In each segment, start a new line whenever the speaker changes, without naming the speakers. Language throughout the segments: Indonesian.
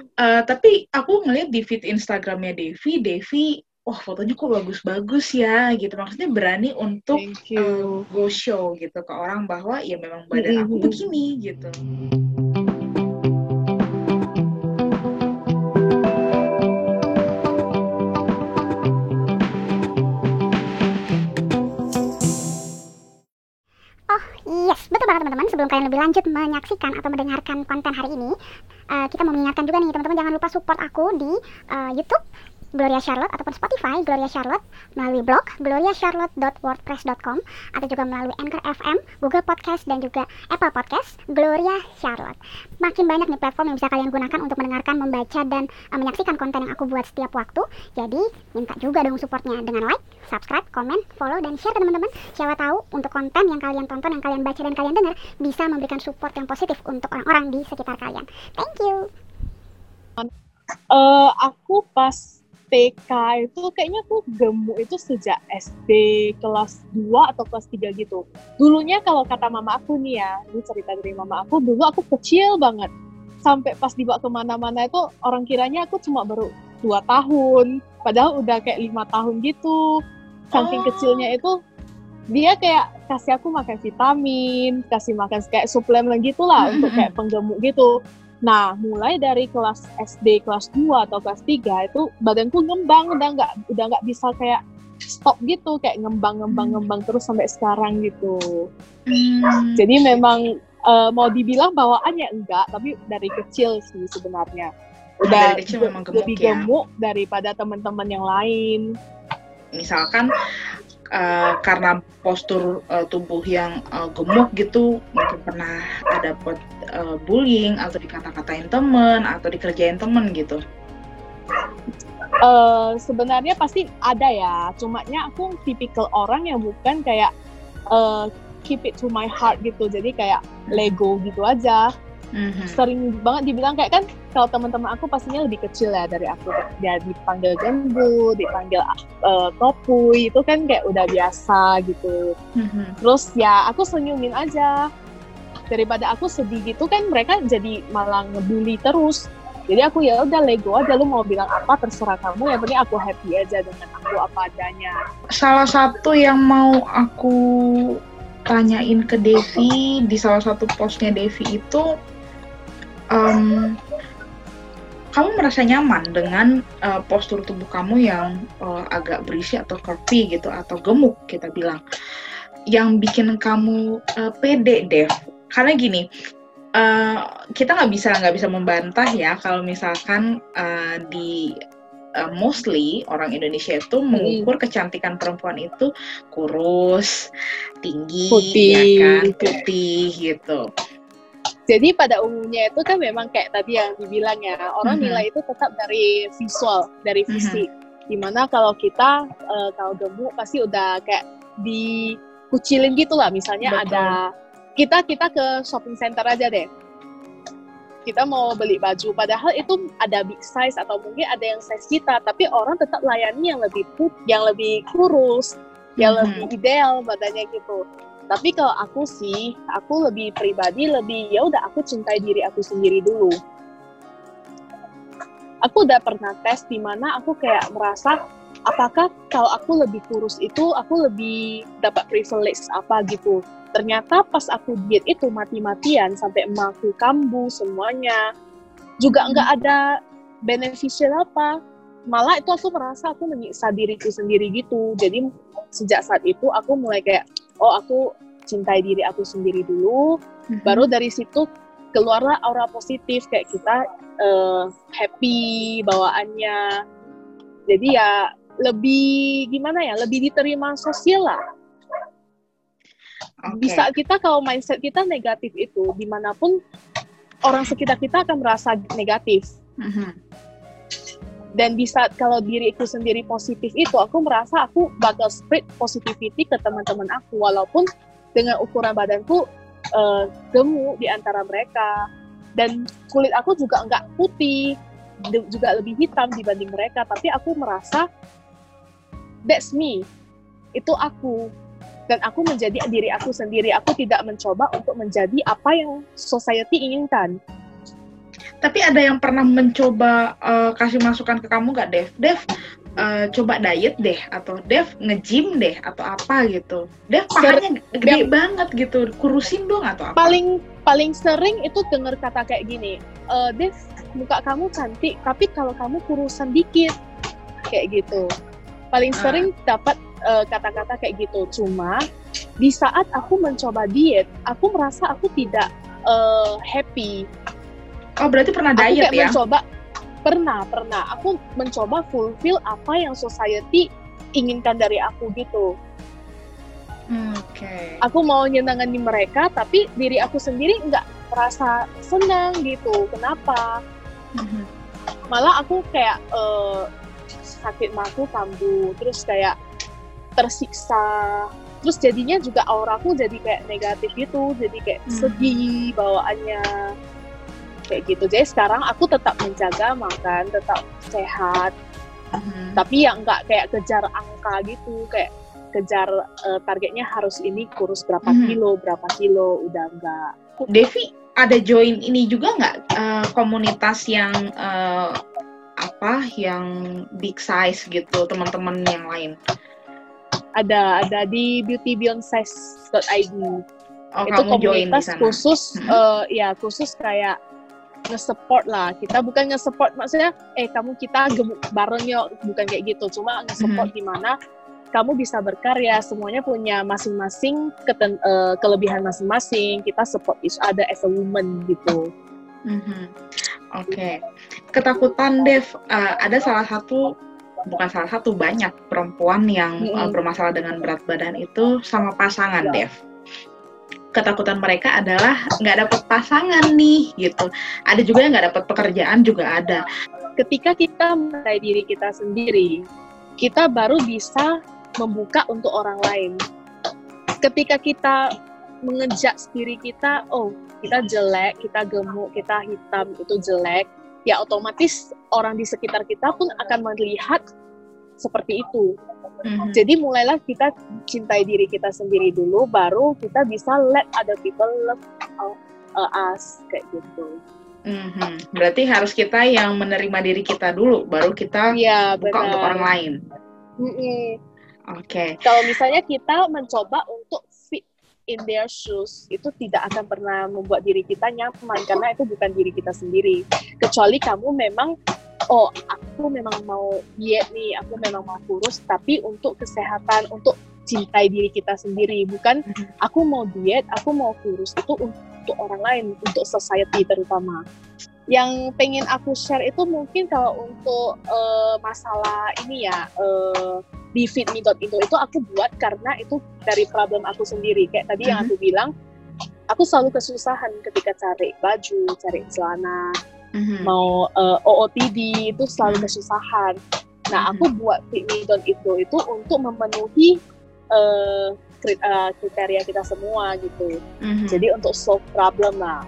uh, tapi aku ngeliat di feed Instagramnya Devi, Devi, wah fotonya kok bagus-bagus ya gitu. Maksudnya berani untuk uh, go show gitu ke orang bahwa ya memang badan aku begini gitu.
teman-teman, sebelum kalian lebih lanjut menyaksikan atau mendengarkan konten hari ini, uh, kita mau mengingatkan juga nih teman-teman jangan lupa support aku di uh, YouTube Gloria Charlotte ataupun Spotify Gloria Charlotte melalui blog gloriacharlotte.wordpress.com atau juga melalui Anchor FM, Google Podcast dan juga Apple Podcast Gloria Charlotte. Makin banyak nih platform yang bisa kalian gunakan untuk mendengarkan, membaca dan uh, menyaksikan konten yang aku buat setiap waktu. Jadi minta juga dong supportnya dengan like, subscribe, komen, follow dan share teman-teman. Siapa tahu untuk konten yang kalian tonton, yang kalian baca dan kalian dengar bisa memberikan support yang positif untuk orang-orang di sekitar kalian. Thank you.
Uh, aku pas TK itu kayaknya aku gemuk itu sejak SD kelas 2 atau kelas 3 gitu. Dulunya kalau kata mama aku nih ya, ini cerita dari mama aku, dulu aku kecil banget. Sampai pas dibawa ke mana-mana itu orang kiranya aku cuma baru 2 tahun. Padahal udah kayak lima tahun gitu. Saking oh. kecilnya itu dia kayak kasih aku makan vitamin, kasih makan kayak suplemen gitu lah untuk kayak penggemuk gitu. Nah, mulai dari kelas SD kelas 2 atau kelas 3 itu badanku ngembang udah nggak udah nggak bisa kayak stop gitu kayak ngembang ngembang hmm. ngembang terus sampai sekarang gitu. Hmm. Jadi memang uh, mau dibilang bawaannya enggak, tapi dari kecil sih sebenarnya. Udah dari kecil memang gemuk lebih ya? gemuk daripada teman-teman yang lain.
Misalkan uh, karena postur uh, tubuh yang uh, gemuk gitu mungkin pernah ada uh, bullying atau dikata-katain temen atau dikerjain temen gitu?
Uh, sebenarnya pasti ada ya. Cumanya aku tipikal orang yang bukan kayak uh, keep it to my heart gitu. Jadi kayak lego gitu aja. Mm-hmm. sering banget dibilang kayak kan kalau teman-teman aku pastinya lebih kecil ya dari aku. Dia dipanggil gembu dipanggil uh, topui. Itu kan kayak udah biasa gitu. Mm-hmm. terus ya aku senyumin aja daripada aku sedih gitu kan mereka jadi malah ngebully terus. Jadi aku ya udah lego aja. Lu mau bilang apa terserah kamu. Yang penting aku happy aja dengan aku apa adanya.
Salah satu yang mau aku tanyain ke Devi di salah satu postnya Devi itu um, kamu merasa nyaman dengan uh, postur tubuh kamu yang uh, agak berisi atau curvy gitu atau gemuk kita bilang. Yang bikin kamu uh, pede deh karena gini uh, kita nggak bisa nggak bisa membantah ya kalau misalkan uh, di uh, mostly orang Indonesia itu hmm. mengukur kecantikan perempuan itu kurus, tinggi, putih, ya kan, putih gitu.
Jadi pada umumnya itu kan memang kayak tadi yang dibilang ya, orang mm-hmm. nilai itu tetap dari visual, dari fisik. Mm-hmm. Di mana kalau kita uh, kalau gemuk pasti udah kayak dikucilin gitu lah. Misalnya Betul. ada kita kita ke shopping center aja deh. Kita mau beli baju, padahal itu ada big size atau mungkin ada yang size kita, tapi orang tetap layani yang lebih put, yang lebih kurus, yang mm-hmm. lebih ideal badannya gitu tapi kalau aku sih aku lebih pribadi lebih ya udah aku cintai diri aku sendiri dulu aku udah pernah tes di mana aku kayak merasa apakah kalau aku lebih kurus itu aku lebih dapat privilege apa gitu? Ternyata pas aku diet itu mati-matian sampai emakku kambuh semuanya. Juga nggak ada beneficial apa. Malah itu aku merasa aku menyiksa diriku sendiri gitu. Jadi sejak saat itu aku mulai kayak oh aku cintai diri aku sendiri dulu. Mm-hmm. baru dari situ keluarlah aura positif kayak kita uh, happy bawaannya. Jadi ya lebih gimana ya lebih diterima sosial lah. Okay. bisa kita kalau mindset kita negatif itu di mana pun orang sekitar kita akan merasa negatif. Mm-hmm. Dan di saat kalau diriku sendiri positif itu aku merasa aku bakal spread positivity ke teman-teman aku walaupun dengan ukuran badanku uh, gemuk di antara mereka. Dan kulit aku juga enggak putih juga lebih hitam dibanding mereka tapi aku merasa that's me itu aku dan aku menjadi diri aku sendiri aku tidak mencoba untuk menjadi apa yang society inginkan
Tapi ada yang pernah mencoba uh, kasih masukan ke kamu nggak, Dev? Dev, uh, coba diet deh, atau Dev nge-gym deh, atau apa gitu. Dev pahanya gede banget gitu, kurusin dong atau apa?
Paling paling sering itu dengar kata kayak gini, e, Dev muka kamu cantik, tapi kalau kamu kurusan dikit, kayak gitu. Paling uh. sering dapat kata-kata uh, kayak gitu. Cuma di saat aku mencoba diet, aku merasa aku tidak uh, happy
Oh, berarti pernah diet
aku kayak
ya?
mencoba pernah, pernah. Aku mencoba fulfill apa yang society inginkan dari aku gitu.
Hmm, oke. Okay.
Aku mau nyenangin mereka, tapi diri aku sendiri nggak merasa senang gitu. Kenapa? Mm-hmm. Malah aku kayak uh, sakit maku kambuh, terus kayak tersiksa. Terus jadinya juga auraku jadi kayak negatif gitu, jadi kayak mm-hmm. sedih bawaannya kayak gitu jadi sekarang aku tetap menjaga makan tetap sehat mm-hmm. tapi yang nggak kayak kejar angka gitu kayak kejar uh, targetnya harus ini kurus berapa mm-hmm. kilo berapa kilo udah enggak
Devi ada join ini juga nggak uh, komunitas yang uh, apa yang big size gitu teman-teman yang lain?
Ada ada di beautybeyondsize.id
Oh,
itu komunitas khusus hmm. uh, ya khusus kayak nge-support lah. Kita bukan nge-support maksudnya eh kamu kita gemuk bareng yuk bukan kayak gitu. Cuma nge-support mm -hmm. gimana kamu bisa berkarya. Semuanya punya masing-masing uh, kelebihan masing-masing. Kita support each other as a woman gitu.
Mm -hmm. Oke okay. ketakutan Dev uh, ada salah satu bukan salah satu banyak perempuan yang mm -hmm. uh, bermasalah dengan berat badan itu sama pasangan yeah. Dev ketakutan mereka adalah nggak dapat pasangan nih gitu. Ada juga yang nggak dapat pekerjaan juga ada.
Ketika kita mencintai diri kita sendiri, kita baru bisa membuka untuk orang lain. Ketika kita mengejak diri kita, oh kita jelek, kita gemuk, kita hitam itu jelek, ya otomatis orang di sekitar kita pun akan melihat seperti itu. Mm-hmm. Jadi mulailah kita cintai diri kita sendiri dulu, baru kita bisa let other people love uh, us kayak gitu.
Mm-hmm. Berarti harus kita yang menerima diri kita dulu, baru kita ya, buka benar. untuk orang lain.
Mm-hmm.
Oke. Okay.
Kalau misalnya kita mencoba untuk in their shoes, itu tidak akan pernah membuat diri kita nyaman karena itu bukan diri kita sendiri. Kecuali kamu memang oh aku memang mau diet nih, aku memang mau kurus, tapi untuk kesehatan, untuk cintai diri kita sendiri, bukan mm-hmm. aku mau diet, aku mau kurus itu untuk orang lain, untuk society terutama. Yang pengen aku share itu mungkin kalau untuk uh, masalah ini ya uh, di fitme.info itu aku buat karena itu dari problem aku sendiri. Kayak tadi mm -hmm. yang mm-hmm. aku bilang, aku selalu kesusahan ketika cari baju, cari celana, mm-hmm. mau uh, eh, OOTD itu selalu kesusahan. Nah, mm-hmm. aku buat Fitmidon itu itu untuk memenuhi uh, kriteria kita semua gitu. Mm-hmm. Jadi untuk solve problem lah.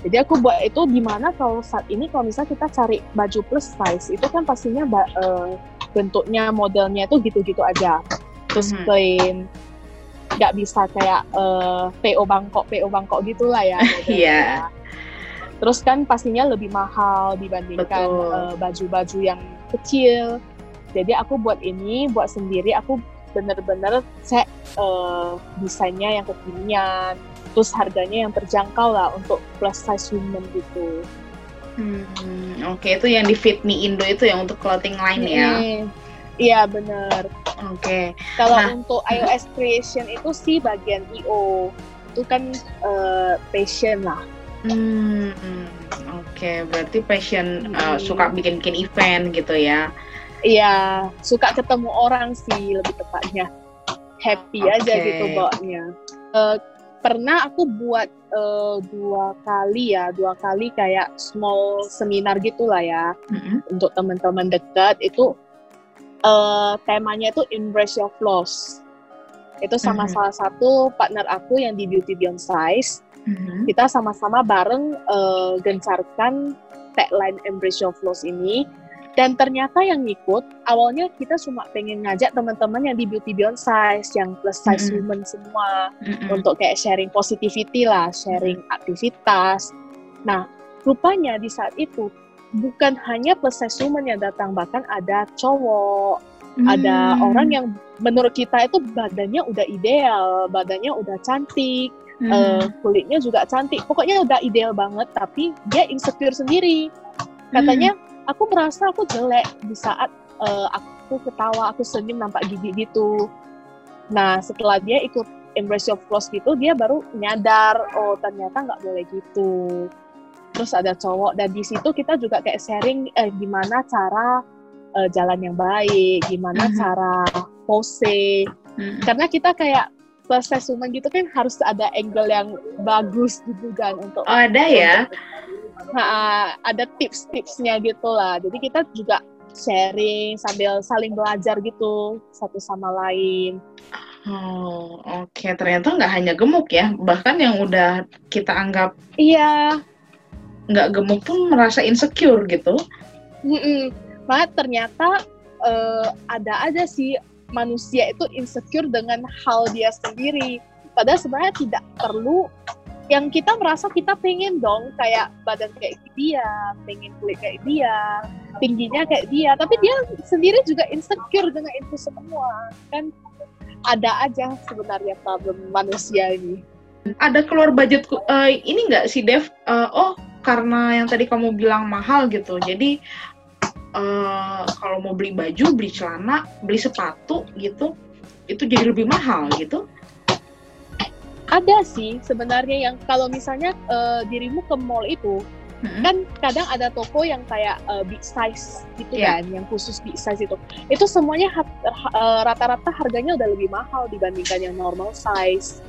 Jadi aku buat itu di mana kalau saat ini kalau misalnya kita cari baju plus size itu kan pastinya uh, bentuknya modelnya itu gitu-gitu aja. Terus mm-hmm. plain nggak bisa kayak uh, PO Bangkok PO Bangkok gitulah ya.
Iya. yeah
Terus kan pastinya lebih mahal dibandingkan uh, baju-baju yang kecil. Jadi aku buat ini, buat sendiri. Aku bener-bener set uh, desainnya yang kekinian, terus harganya yang terjangkau lah untuk plus size women gitu.
Hmm, Oke, okay. itu yang di Fit Me Indo itu yang untuk clothing line hmm. ya?
Iya bener.
Oke. Okay.
Kalau nah. untuk iOS creation itu sih bagian IO itu kan uh, passion lah
Hmm, oke, okay. berarti passion uh, suka bikin-bikin event gitu ya?
Iya, suka ketemu orang sih lebih tepatnya. Happy okay. aja gitu bawanya. Uh, pernah aku buat uh, dua kali ya, dua kali kayak small seminar gitulah ya mm-hmm. untuk teman-teman dekat itu uh, temanya itu embrace your flaws. Itu sama mm-hmm. salah satu partner aku yang di Beauty Beyond Size hmm Kita sama-sama bareng uh, gencarkan tagline Embrace Your Flaws ini. Dan ternyata yang ngikut, awalnya kita cuma pengen ngajak teman-teman yang di Beauty Beyond Size, yang plus size mm-hmm. women semua, mm-hmm. untuk kayak sharing positivity lah, sharing aktivitas. Nah, rupanya di saat itu bukan hanya plus woman yang datang bahkan ada cowok ada
Hmm.
orang yang menurut kita itu badannya udah ideal badannya udah cantik
Hmm.
eh, kulitnya juga cantik pokoknya udah ideal banget tapi dia insecure sendiri katanya aku merasa aku jelek di saat eh, aku ketawa aku senyum nampak gigi gitu nah setelah dia ikut embrace your flaws gitu dia baru nyadar oh ternyata nggak boleh gitu terus ada cowok dan di situ kita juga kayak sharing eh, gimana cara eh, jalan yang baik gimana
Mhm.
cara pose
Hmm.
karena kita kayak plus size woman gitu kan harus ada angle yang bagus gitu kan untuk
Oh, ada ya?
Nah, ada tips-tipsnya gitu lah. Jadi kita juga sharing sambil saling belajar gitu satu sama lain.
Oh, oke. Ternyata nggak hanya gemuk ya, bahkan yang udah kita anggap
Iya,
nggak gemuk pun merasa insecure gitu.
mm Nah, ternyata eh, ada aja sih manusia itu insecure dengan hal dia sendiri. Padahal sebenarnya tidak perlu yang kita merasa kita pengen dong kayak badan kayak dia, pengen kulit kayak dia, tingginya kayak dia, tapi dia sendiri juga insecure dengan itu semua. Kan ada aja sebenarnya problem manusia ini.
Ada keluar budget eh, ini nggak sih Dev? Eh, oh, karena yang tadi kamu bilang mahal gitu. Jadi eh, kalau mau beli baju, beli celana, beli sepatu gitu, itu jadi lebih mahal gitu.
Ada sih sebenarnya yang kalau misalnya eh, dirimu ke mall itu
Mm-mm.
kan kadang ada toko yang kayak uh, big size gitu
Iya.
kan, yang khusus big size itu. Itu semuanya uh, rata-rata harganya udah lebih mahal dibandingkan yang normal size.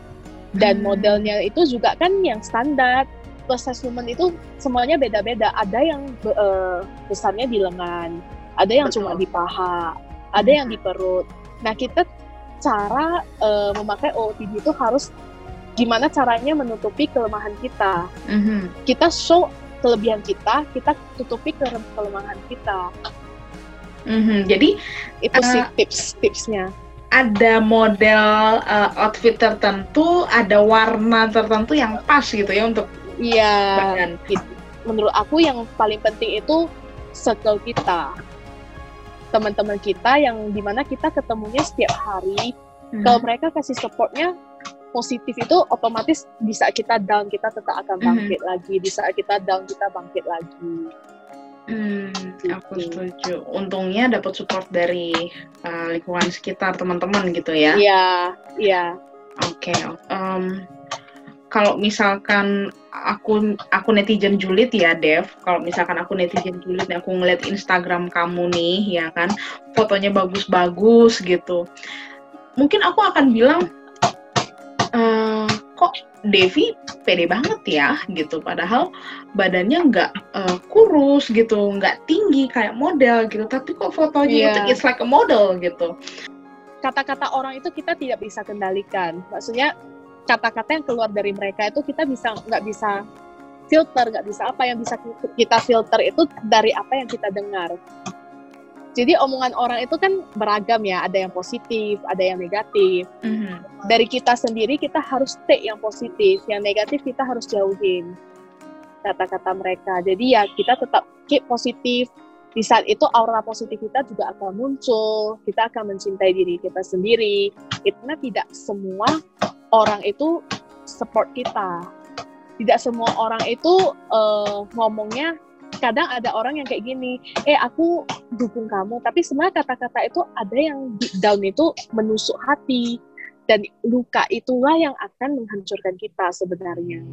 Dan
Hmm.
modelnya itu juga kan yang standar. Plus size woman itu semuanya beda-beda. Ada yang be- uh, besarnya di lengan, ada yang cuma
Betul.
di paha, ada yang di perut. Nah kita cara uh, memakai OOTD itu harus gimana caranya menutupi kelemahan kita
Mhm.
kita show kelebihan kita, kita tutupi ke kelemahan kita.
Mhm. Jadi
Itu sih
Eh,
tips-tipsnya.
ada model eh, outfit tertentu, ada warna tertentu yang pas gitu ya untuk
Iya, gitu. menurut aku yang paling penting itu circle kita. Teman-teman kita yang di mana kita ketemunya setiap hari.
Mhm.
Kalau mereka kasih supportnya positif itu otomatis di saat kita down kita tetap akan
Mhm.
bangkit lagi. Di saat kita down kita bangkit lagi.
Hmm, aku
Gitu.
setuju. Untungnya dapat support dari uh, lingkungan sekitar teman-teman gitu ya.
Iya, iya.
Oke. em, kalau misalkan aku aku netizen julid ya Dev. Kalau misalkan aku netizen julid, aku ngeliat Instagram kamu nih, ya kan, fotonya bagus-bagus gitu. Mungkin aku akan bilang, kok Devi pede banget ya gitu. Padahal badannya nggak eh, kurus gitu, nggak tinggi kayak model gitu. Tapi kok fotonya
Iya.
itu it's like a model gitu.
kata-kata orang itu kita tidak bisa kendalikan. Maksudnya kata-kata yang keluar dari mereka itu kita bisa nggak bisa filter, nggak bisa apa yang bisa kita filter itu dari apa yang kita dengar. Jadi omongan orang itu kan beragam ya, ada yang positif, ada yang negatif.
Mhm.
Dari kita sendiri kita harus take yang positif, yang negatif kita harus jauhin kata-kata mereka. Jadi ya kita tetap keep positif, di saat itu aura positif kita juga akan muncul, kita akan mencintai diri kita sendiri. Karena tidak semua orang itu support kita. Tidak semua orang itu eh, ngomongnya, kadang ada orang yang kayak gini, eh aku dukung kamu, tapi sebenarnya kata-kata itu ada yang down itu menusuk hati. Dan luka itulah yang akan menghancurkan kita sebenarnya.